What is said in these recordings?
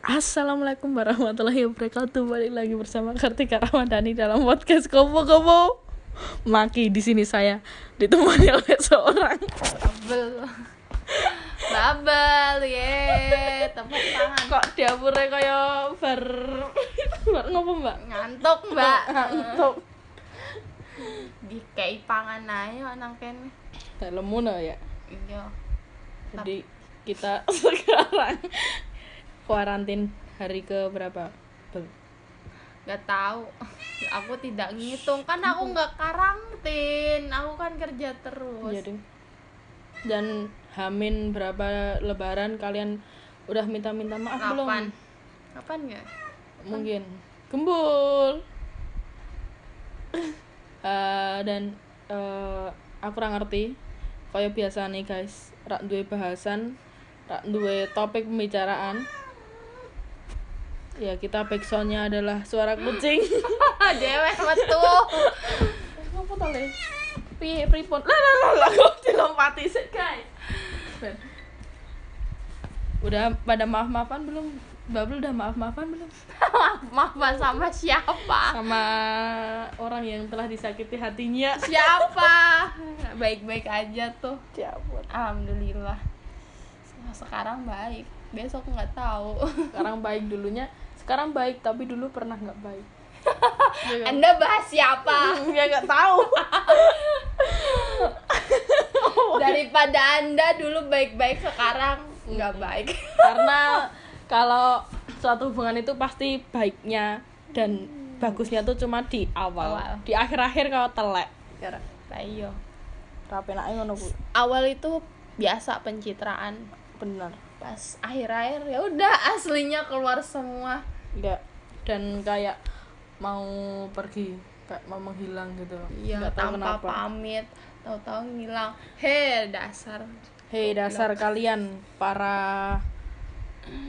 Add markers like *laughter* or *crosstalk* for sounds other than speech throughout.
Assalamualaikum warahmatullahi wabarakatuh. Balik lagi bersama Kartika Ramadhani dalam podcast Kopo Kopo. Maki di sini saya ditemani oleh seorang Babel. Babel, ye. Tepuk tangan. kok dapurnya kaya bar bar ngopo mbak? Ngantuk, Mbak. Ngantuk. Dikei pangan ae nang kene. Dalemmu no ya. Iya. Jadi kita *laughs* sekarang kuarantin hari ke berapa? Bel. Gak tahu. *laughs* Aku tidak ngitung kan aku nggak karantin. Aku kan kerja terus. Jadi dan Hamin berapa lebaran kalian udah minta-minta maaf belum? Kapan? Kapan ya? mungkin gembul *coughs* Eh, dan eh, aku kurang ngerti kaya biasa nih guys rak duwe bahasan rak duwe topik pembicaraan ya kita backsoundnya adalah suara kucing *laughs* Dewe metu. apa to le piye pripun lah lah lah kok dilompati sih guys udah pada maaf maafan belum Babel udah maaf maafan belum *laughs* Maaf sama siapa? sama orang yang telah disakiti hatinya Siapa? *laughs* Baik-baik aja tuh. cabut Alhamdulillah. Sekarang baik. Besok nggak tahu. sekarang baik dulunya sekarang baik tapi dulu pernah nggak baik Iya kan? Anda bahas siapa? *laughs* ya nggak tahu *laughs* Daripada Anda dulu baik-baik sekarang nggak baik. karena kalau suatu hubungan itu pasti baiknya dan bagusnya tuh cuma di awal, Awal. di akhir-akhir kalau telek ya? Lah iya. rapi ngono Awal itu biasa pencitraan. bener Pas akhir-akhir ya udah aslinya keluar semua. nggak dan kayak mau pergi kayak mau menghilang gitu Iya, tanpa kenapa pamit. Tahu-tahu ngilang. Hei, dasar. hei dasar kalian para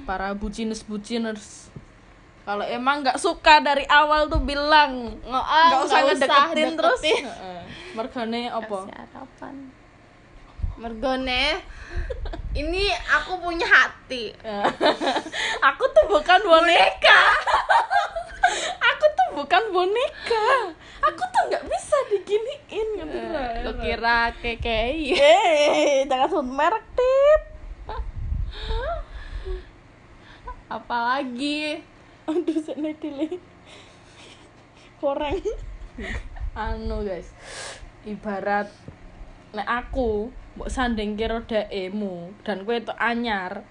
para buciners buciners kalau emang nggak suka dari awal tuh bilang Nggak, nggak usah ngedeketin terus *laughs* mergane apa. Mergone. Ini aku punya hati. *laughs* aku tuh bukan boneka. Aku tuh bukan boneka. Aku tuh nggak bisa diginiin gitu. Lah. Lo kira kekei. eh jangan sebut merek tit Apalagi? Aduh sana dile koreng anu guys. Ibarat nek aku mbok sanding kira dekmu dan kowe itu anyar.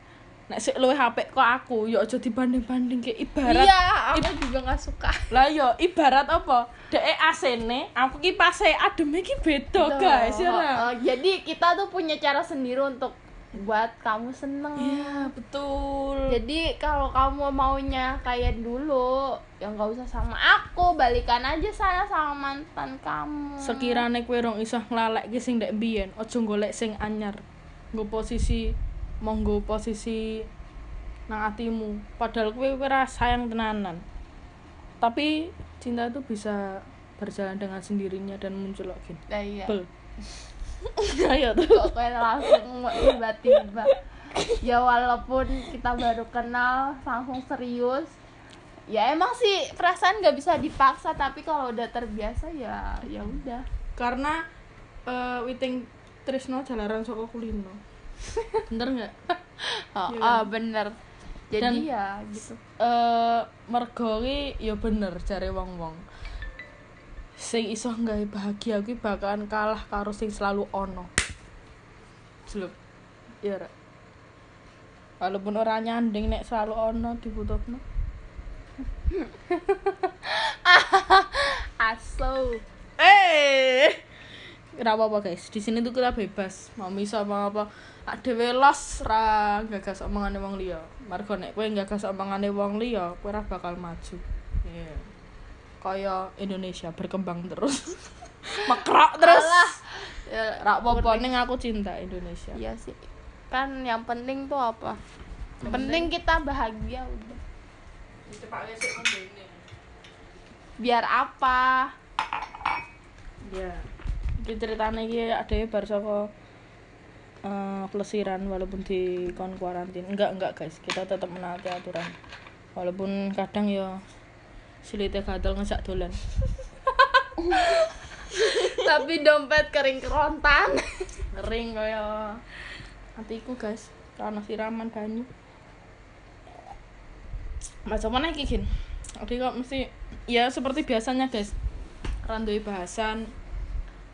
Nek sik luwih apik kok aku ya aja dibanding-banding ke ibarat. Iya, aku juga nggak suka. lah yo ibarat apa? Dek asene aku kipase adem iki beda guys ya lah oh, jadi kita tuh punya cara sendiri untuk buat kamu seneng. iya betul Jadi kalau kamu maunya kayak dulu, ya nggak usah sama aku, balikan aja saya sama mantan kamu. sekiranya kowe rong iso nglalek sing ndek biyen aja golek sing anyar nggo posisi monggo posisi nang atimu padahal kowe ra sayang tenanan tapi cinta itu bisa berjalan dengan sendirinya dan muncul lagi Nah, iya. bel *laughs* ayo tuh Kok kayak langsung tiba-tiba. Ya walaupun kita baru kenal langsung serius. Ya emang sih perasaan nggak bisa dipaksa, tapi kalau udah terbiasa ya ya udah. karena eh witing Trisno jalaran saka kulino bener nggak *laughs* Oh, Iya. oh, bener. Jadi Dan- ya gitu. eh mergo ki ya bener jare wong-wong sing iso gawe bahagia kuwi bakalan kalah karo sing selalu ono Jeluk. ya Ra? walaupun ora nyanding nek selalu ono dibutuhno *laughs* Aso. eh Ora apa-apa guys, di sini tuh kita bebas, mau bisa mau apa. Dhewe los ra gagas omongane wong liya. Margo nek kowe gagas omongane wong liya, kowe bakal maju. Iya. Kaya Indonesia berkembang terus. *laughs* Mekrok terus. Alah. Ya, Ra apa-apa ning aku cinta Indonesia. Iya sih. Kan yang penting tuh apa? Yang penting kita bahagia udah. Biar apa? Ya. Iki ceritane iki adewe bar saka eh, pelesiran walaupun di kon kuarantin enggak enggak guys kita tetap menaati aturan walaupun kadang ya silitnya gatel ngejak dolan. *laughs* Tapi dompet kering kerontan. Kering kaya hatiku guys. Karena siraman banyu. Macam mana iki gin? Oke kok mesti ya seperti biasanya guys. Randuwe bahasan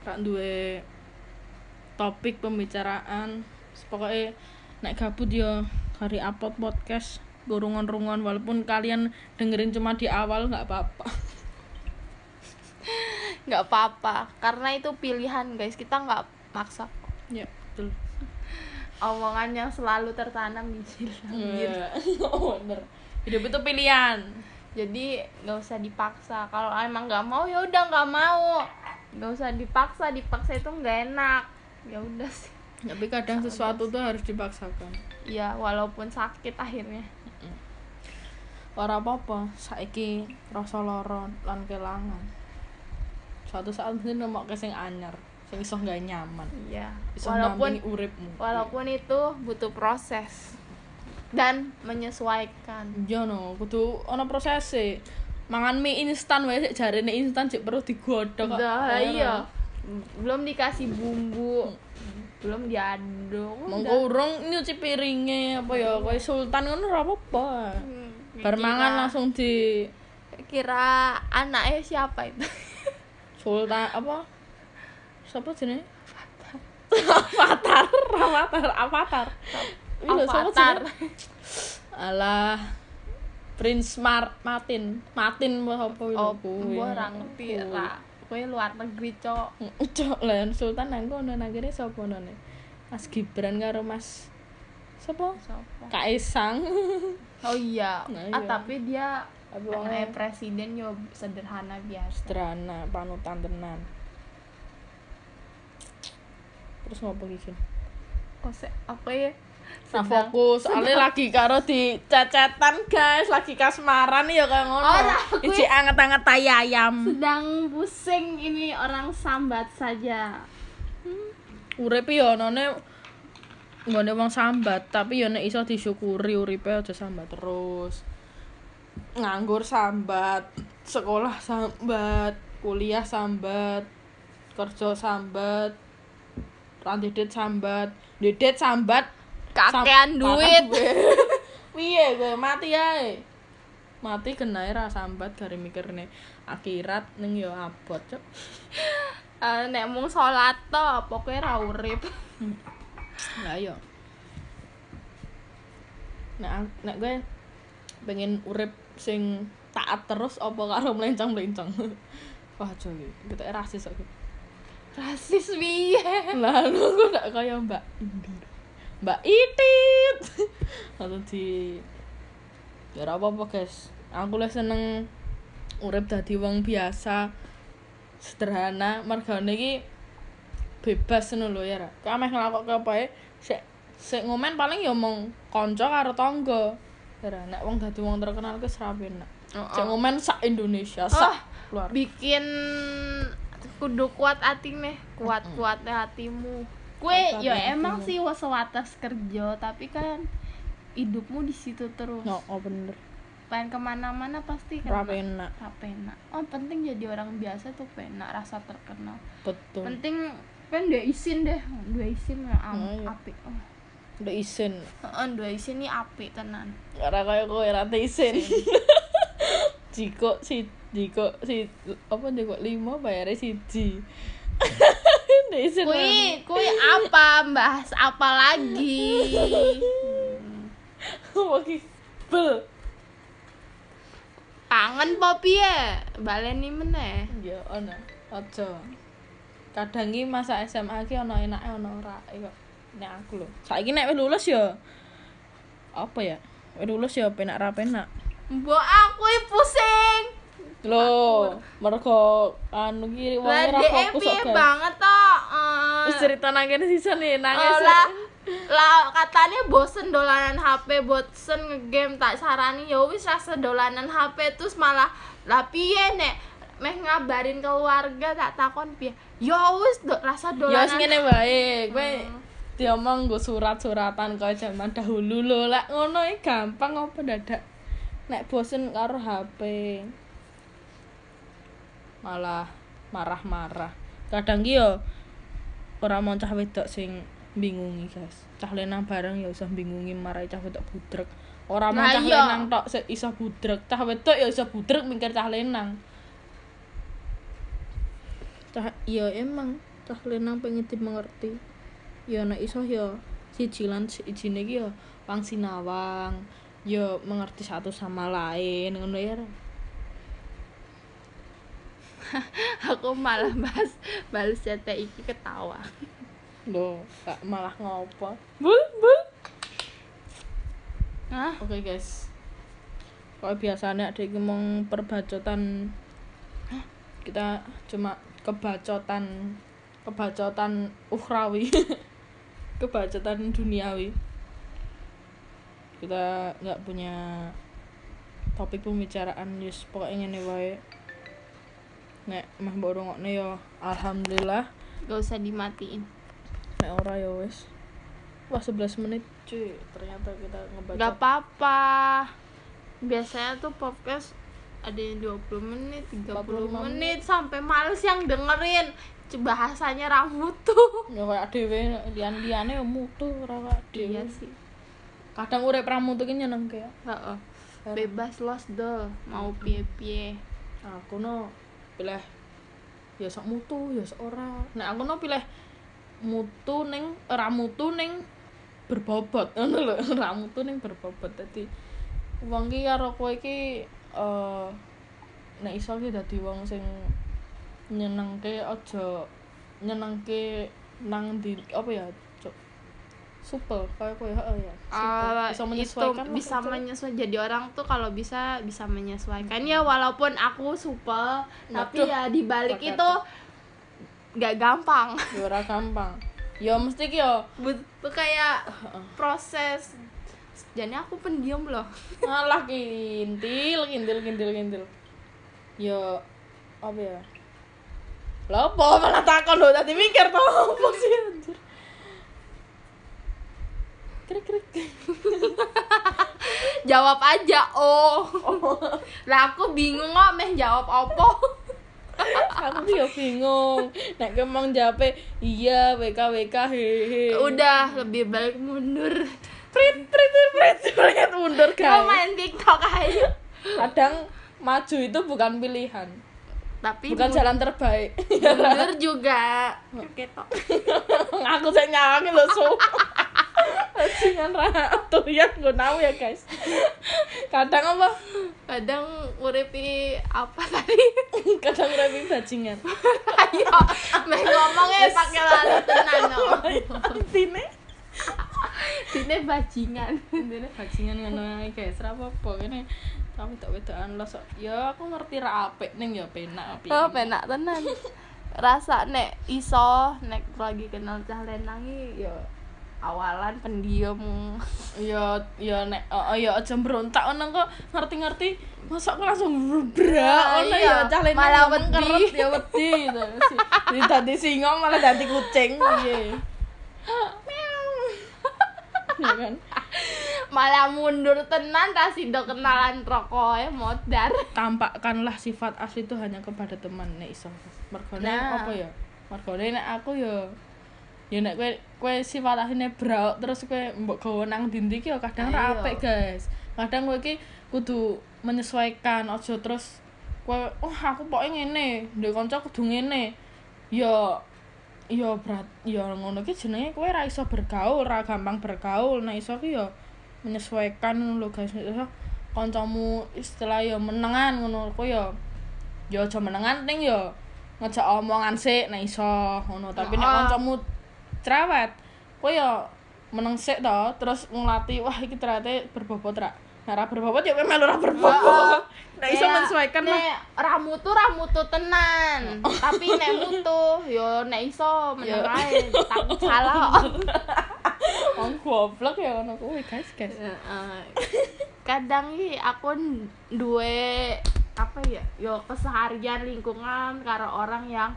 randuwe topik pembicaraan. Pokoknya nek gabut ya hari upload podcast gurungan-rungan walaupun kalian dengerin cuma di awal nggak apa-apa. *laughs* Nggak apa-apa karena itu pilihan guys. Kita nggak maksa ya betul. Omongan yang selalu tertanam di Iya, *laughs* oh, bener. Hidup itu pilihan. Jadi nggak usah dipaksa. Kalau emang nggak mau ya udah nggak mau. Nggak usah dipaksa dipaksa itu nggak enak. Ya udah sih. Tapi kadang sesuatu tuh harus dipaksakan. Ya walaupun sakit akhirnya ora apa-apa saiki rasa lara lan kelangan. Suatu saat mesti nemokke sing anyar sing iso gak nyaman. Iya iso walaupun uripmu. walaupun itu butuh proses dan menyesuaikan. Iya no kudu ana prosese. Mangan mie instan wae sik jarene instan sik perlu digodhog kok. Dah, Ora. iya. Belum dikasih bumbu belum diaduk monggo urung nyuci piringe apa ya kowe sultan ngono ora apa-apa. Bar mangan langsung di kira anaknya siapa itu? *laughs* Sultan apa? Siapa jenenge *laughs* Avatar. Avatar Avatar siapa Avatar. jenenge? alah Prince Mar Martin. Martin apa itu? Oh kuwi. gua ora ngerti ra. Kowe luar negeri cok. *laughs* Cok lah Sultan nang kono nang kene sapa none Mas Gibran karo Mas Siapa? Kaisang oh iya. Nah, ah iya. tapi dia anaknya wong presiden yo sederhana biasa. Sederhana panutan tenan. Terus iki Kin? kok se apa ya? Nah, fokus. Soalnya lagi karo di cecetan guys. Lagi kasmaran ya kayak ngono. Ora, aku- iji anget-anget tai ayam. Sedang pusing ini orang sambat saja. Urip ya none nggone wong sambat tapi ya nek iso disyukuri uripe aja sambat terus. Nganggur sambat sekolah sambat kuliah sambat kerja sambat randedet sambat. Dedet sambat kakean *laughs* duit. piye gue mati ae. Mati kena ra sambat gare mikirne. Akhirat ning yo abot cuk. Eh, nek mung salat to pokoknya ra urip *laughs* lah yo ang- nek gue pengen urip sing taat terus apa karo melencang-melencang *laughs* wah coy kita rasis aku rasis piye? *laughs* Lah lu gue gak kaya mbak mbak Itit. *laughs* Atau di ya ora apa-apa guys. Aku lah seneng urip dadi wong biasa sederhana. Mergane iki bebas ngono lho ya ra. Kok ameh nglakokke apa ae sik sik ngomen paling ya omong kanca karo tangga. Ya ra nek wong dadi wong terkenal ki ora penak sik ngomen sak Indonesia sak luar. bikin kudu kuat atine kuat kuatnya hatimu. Kue Kuat ya hatimu. emang sih sewatas kerja tapi kan hidupmu di situ terus. No oh bener. Pengen ke mana-mana pasti ora kan penak. Ra penak. Oh penting jadi orang biasa tuh penak rasa terkenal. Betul. Penting kan dua isin deh dua isin ya am, Oh, iya. apik oh. udah isin Heeh, dua isin nih apik tenan Ora kaya kowe ora isin. *laughs* Jiko si Jiko si apa Jiko 5 bayare siji. *laughs* Ndek isin. kui kui apa bahas apa lagi *laughs* ki? Bel. kangen popi ya baleni meneh Ya ana. Aja. Kadang masa SMA ki ana enake ana ora kok. Nek aku lho. Saiki nek wis lulus ya apa ya? Wis lulus ya penak ra penak. mbok aku pusing Lho, mergo anu ki wong ora DM fokus kok. piye banget toh Eh, Wis cerita nang kene sisa nih eh, nangis. lah lah katanya bosen dolanan HP bosen ngegame tak sarani ya wis rasa dolanan HP terus malah lah piye nek meh ngabarin keluarga tak takon piye. Ya wis do, rasa Ya dolanan ngene wae, kowe diomong nggo surat-suratan kaya zaman dahulu lho. Lek ngono iki gampang apa dadak? Nek bosen karo HP malah marah-marah. Kadang ki yo ora mau cah wedok sing bingungi guys. Cah lenang bareng ya usah bingungi marai cah wedok budrek. Ora mau Nah, cah iya. lenang tok iso budrek. Cah wedok ya iso budrek mikir cah lenang cah iya emang cah lenang pengen dimengerti ya nek iso ya siji lan sijine iki ya wang sinawang ya mengerti satu sama lain ngono ya *laughs* aku malah bahas balas chat iki ketawa Loh, gak malah ngopo. Bul, bul. Hah? Oke, guys. Kalau biasanya ada ngomong perbacotan kita cuma kebacotan kebacotan ukhrawi. *laughs* kebacotan duniawi. Kita nggak punya topik pembicaraan yes pokoknya ngene wae. Nek mah mbok rungokne ya alhamdulillah. gak usah dimatiin Nek ora ya wis. Wah 11 menit cuy. Ternyata kita ngebaca. gak apa-apa biasanya tuh podcast ada yang 20 menit 30 45 menit sampai males yang dengerin bahasanya rambut tuh Ya kayak dhewe lian-liane ya mutu ora kayak dhewe. iya sih Kadang urip ramu tuh ki nyenengke ya. Heeh. bebas los deh mau piye-piye Aku no pilih ya sok mutu ya sok ora. Nek aku no pilih mutu ning ora mutu ning berbobot *laughs* ngono lho. Ora mutu ning berbobot. Dadi wong ki karo kowe iki eh nek iso ki dadi wong sing nyenengke aja nyenengke nang di apa ya Cuk? supel kayak kowe heeh ya Ah, supel. itu lah, bisa menyesuaikan jadi orang tuh kalau bisa bisa menyesuaikan. Ya walaupun aku supel tapi ya dibalik pakai itu nggak gampang. Ya ora gampang. Ya mesti ki ya. Butuh kayak proses jadi aku pendiam loh. *laughs* Alah kintil kintil kintil kintil. Ya apa ya? Apa? Malah takon lho tadi mikir tuh *laughs* apa sih anjir? Krik krik *laughs* jawab aja oh. Lah aku bingung kok meh jawab apa? Aku ya bingung. Nek kemang jape iya WK WK hehe udah lebih baik mundur prit prit prit prit. *laughs* Prit mundur Kau guys main tiktok aja. Kadang maju itu bukan pilihan. Tapi bukan mun- jalan terbaik. Mundur *laughs* juga. Ketok aku saya nyawangin lo so Bajingan ratu. Ya gue tahu ya guys. Kadang apa? Kadang uripi apa tadi? *laughs* Kadang rapi bajingan. Ayo meh ngomongnya pakai lalu tenan no. Intine sini bajingan. *laughs* Intine bajingan ngono ae guys ra ini tapi tak wedokan lo sok. Ya aku ngerti ra apik ning ya penak apik. Oh penak tenan. Rasa nek iso nek lagi kenal cah lenangi ya awalan pendiam ya ya nek oh, ya aja mbrontak ngono kok ngerti-ngerti masa aku langsung brak ngono iya. ya cah Malah wedi. ya wedi. Gitu dadi singa malah dadi kucing piye *laughs* ya kan? Malah mundur tenan rasido kenalan rokoknya modar. Tampakkanlah sifat asli itu hanya kepada teman nek iso. Mergone Nah. apa ya? Mergone nek aku ya ya nek kowe kowe sifat asline brauk terus kowe mbok gawa nang ndi ki ya kadang ra apik guys. Kadang kowe iki kudu menyesuaikan aja terus kowe oh aku pokoke ngene ndek kanca kudu ngene. Ya ya berat. Ya ngono ki jenenge kowe ra iso bergaul ra gampang bergaul. Nek iso ki ya menyesuaikan ngono lho guys. Kancamu istilah ya menengan ngono kowe ya ya aja menengan ning ya ngejak omongan sik nek iso ngono. Tapi nek Heeh. kancamu cerewet kowe ya meneng sik to terus ngelatih wah iki ternyata berbobot ra Nah, ra berbobot ya kowe melu ra berbobot nek iso menyesuaikan mah nek ramu tuh ramu tuh tenan. Tapi nek mutu yo nek iso meneng ae tapi salah *laughs* Wong goblok ya ngono kuwi guys guys. Kadang iki aku duwe apa ya yo keseharian lingkungan karo orang yang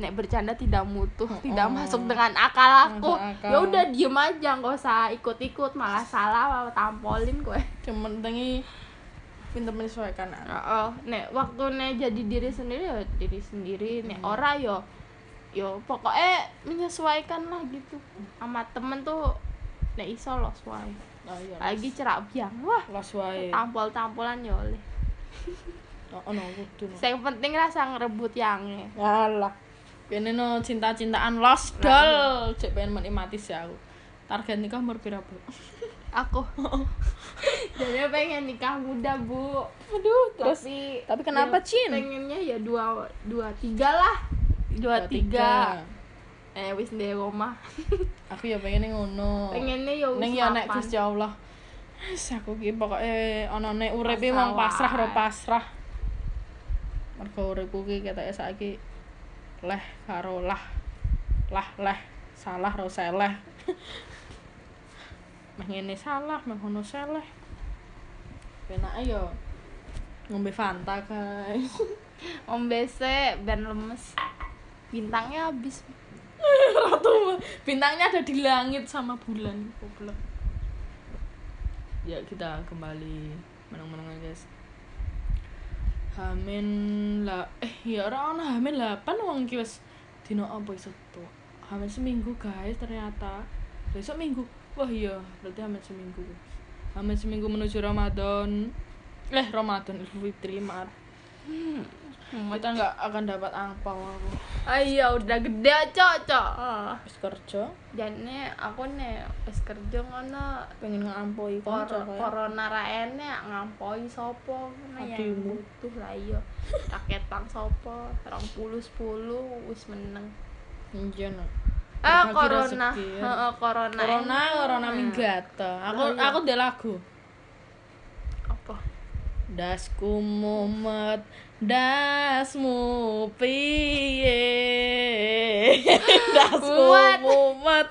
nek bercanda tidak mutu tidak Oh. masuk dengan akal aku. Ya udah diem aja nggak usah ikut-ikut malah salah tampolin gue. Cuma pentingnya pinter menyesuaikan oh, nek waktu nek jadi diri sendiri ya diri sendiri. Nek ora yo yo pokoknya menyesuaikan lah gitu. Sama temen tuh nek iso los wae oh iya lagi cerak biang wah. Los wae tampol-tampolan ya oleh. Oh no kudu no. yang penting rasa ngerebut yange Alah. Kene no cinta-cintaan los dol. Cek pengen menikmati sih aku. Target nikah umur Bu? *laughs* aku *laughs* jadi pengen nikah muda bu Aduh, terus tapi tapi kenapa, ya, Cin? pengennya ya dua dua tiga lah dua, tiga. eh wis ndek omah *laughs* Aku ya pengen ngono. pengennya ya wis Ning ya nek. Gusti Allah. Wis aku ki pokoke ana nek uripe wong pasrah ro pasrah. Mergo uripku ki ketoke saiki leh karo lah. Lah leh salah ro seleh. *laughs* Meh ngene salah, meh ngono seleh. Penake yo ngombe Fanta, guys. *laughs* om BC ben lemes bintangnya habis *laughs* Ratu bintangnya ada di langit sama bulan goblok ya kita kembali menang-menangan guys Hamin lah eh ya orang ana Hamin 8 wong iki wis dino apa tuh Hamin seminggu guys ternyata. Besok minggu? Wah iya berarti Hamin seminggu. Hamin seminggu menuju Ramadan. Eh Ramadan Idul Fitri maaf kita nggak akan dapat angpau aku ayo udah gede cok cok Wis kerja jane aku nih wis kerja ngono pengen ngampoi Kor kanca kayak corona ra enek ngampoi sopo ngono yang Adikmu. butuh lah iya raketan sopo 20 10 wis meneng Iya no. ah corona ya. heeh corona Corona, corona minggata. Aku iya. aku ndek lagu. apa Dasku mumet, dasmu piye? *laughs* dasku Mumet.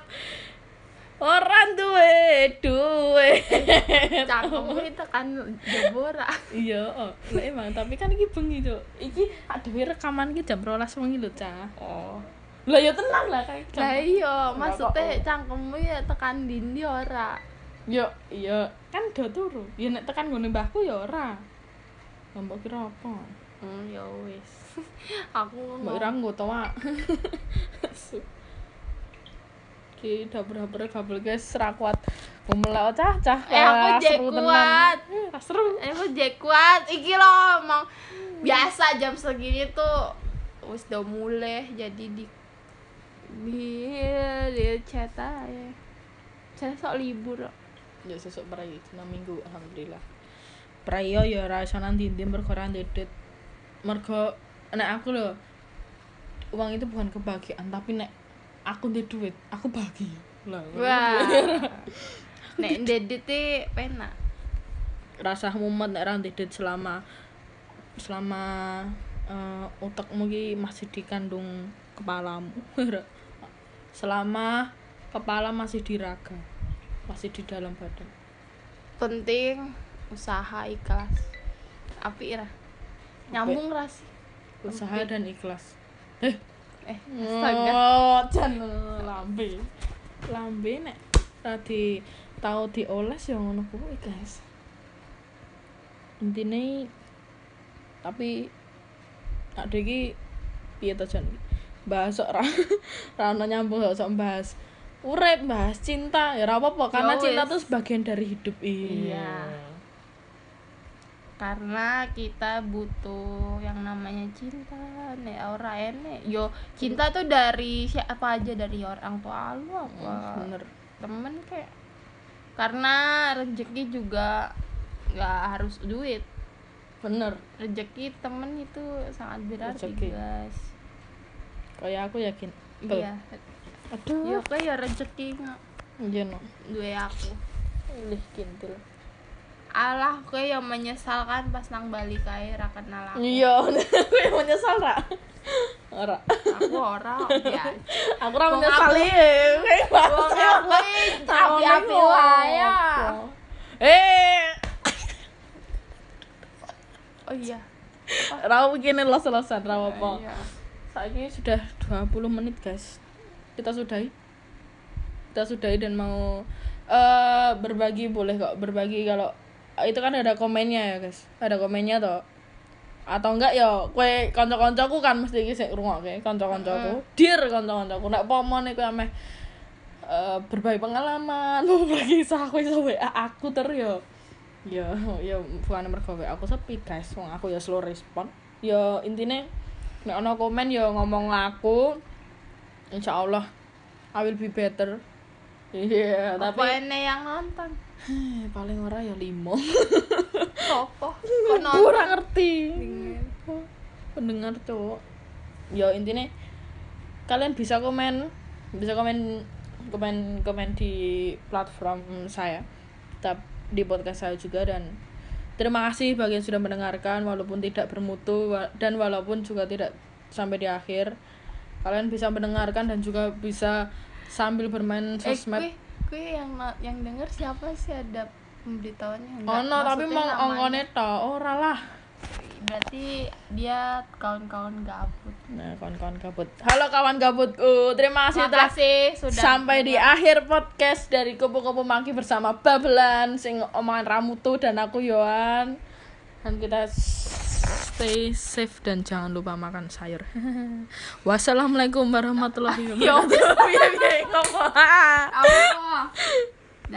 Orang duwe duwe. cangkemmu itu kan jebora Iya, oh. Lah emang tapi kan iki bengi, Cuk. Iki adewe rekaman iki jam 12 wengi lho, Cah. oh Lah ya tenang lah kayak lah iya maksudnya cangkemmu ya tekan dindi ora Yo, iya, kan do turu. Ya nek tekan ngene mbahku ya ora. Mbok kira apa? Hmm ya wis *laughs* aku Mbak Ira nggo Wak. *laughs* Ki dapur-dapur kabel guys ra kuat. Gomelek cah-cah. eh aku jek kuat Eh, ra seru. aku jek kuat iki loh ngomong biasa jam segini tuh wis udah mulai jadi di di di chat aja saya sok libur. Ya sesuk dina minggu alhamdulillah. Prayo ya ora iso nang ndi mergo ora ndedet. Mergo nek aku lho uang itu bukan kebahagiaan tapi nek aku ndek duit, aku bahagia. Lah. wah *laughs* nek dedit penak rasa mumet nek ra selama selama eh, otakmu ki masih dikandung kepalamu. *laughs* selama kepala masih di raga, masih di dalam badan. penting usaha ikhlas api ra nyambung ra sih Usaha dan ikhlas. Eh, eh astaga oh, jan lambe. Lambe nek ra di tau dioles ya ngono kuwi, guys. Intine tapi ada iki piye to jan bahas sok ra *laughs* nyambung sok bahas urip bahas cinta ya ora apa-apa karena Ya cinta wis. tuh sebagian dari hidup Iya. Karena kita butuh yang namanya cinta. Nek ora enek. Yo cinta tuh dari siapa aja? Dari orang tua lu apa bener. temen kayak. Karena rezeki juga nggak harus duit. Bener. Rezeki temen itu sangat berarti Rezeki. guys. Kayak aku yakin. Tuh. iya. Aduh. Yo kayak rezeki nggak iya no. duwe aku. Lih kintil. Alah kayak yang menyesalkan pas nang balik kae ra kenal aku Iya, aku yang menyesal ra. Ora. aku ora ya Aku ra Wong menyesali. Kayak Wong aku api-api wae ya. Eh, oh iya ra begini los-losan ra apa. Iya. Saiki sudah 20 menit guys kita sudahi kita sudahi dan mau eh berbagi boleh kok berbagi kalau itu kan ada komennya ya guys. Ada komennya toh. Atau enggak ya kue kanca-kancaku kan mesti iki sik ngrungokke kanca-kancaku dir kanca-kancaku nek nek kowe ameh eh, berbagi pengalaman *laughs* berbagi kisah kowe iso aku ter yo. Ya ya bukan mergo aku sepi guys. Wong aku ya slow respon. Ya intine nek ana komen ya ngomong aku insya Allah I will be better. Iya Apa tapi ene yang nonton? Eh, paling ora ya limo Sopo? Nonton? kurang ngerti. Pendengar cowok. Ya intinya kalian bisa komen bisa komen komen komen di platform saya tetap di podcast saya juga dan terima kasih bagi yang sudah mendengarkan walaupun tidak bermutu dan walaupun juga tidak sampai di akhir. Kalian bisa mendengarkan dan juga bisa sambil bermain Eh, sosmed. kue, kue yang yang denger siapa sih ada pemberitahuannya oh no tapi mau ongkone toh ora lah Berarti dia kawan-kawan gabut. Nah, kawan-kawan gabut. Halo kawan gabutku. Terima kasih Terima kasih sudah sampai di akhir podcast dari kupu-kupu maki bersama Babelan sing omongan Ramutu dan aku Yohan. Dan kita stay safe dan jangan lupa makan sayur. *laughs* Wassalamualaikum warahmatullahi wabarakatuh. Piye-piye *laughs* ngomong. *laughs* Apa?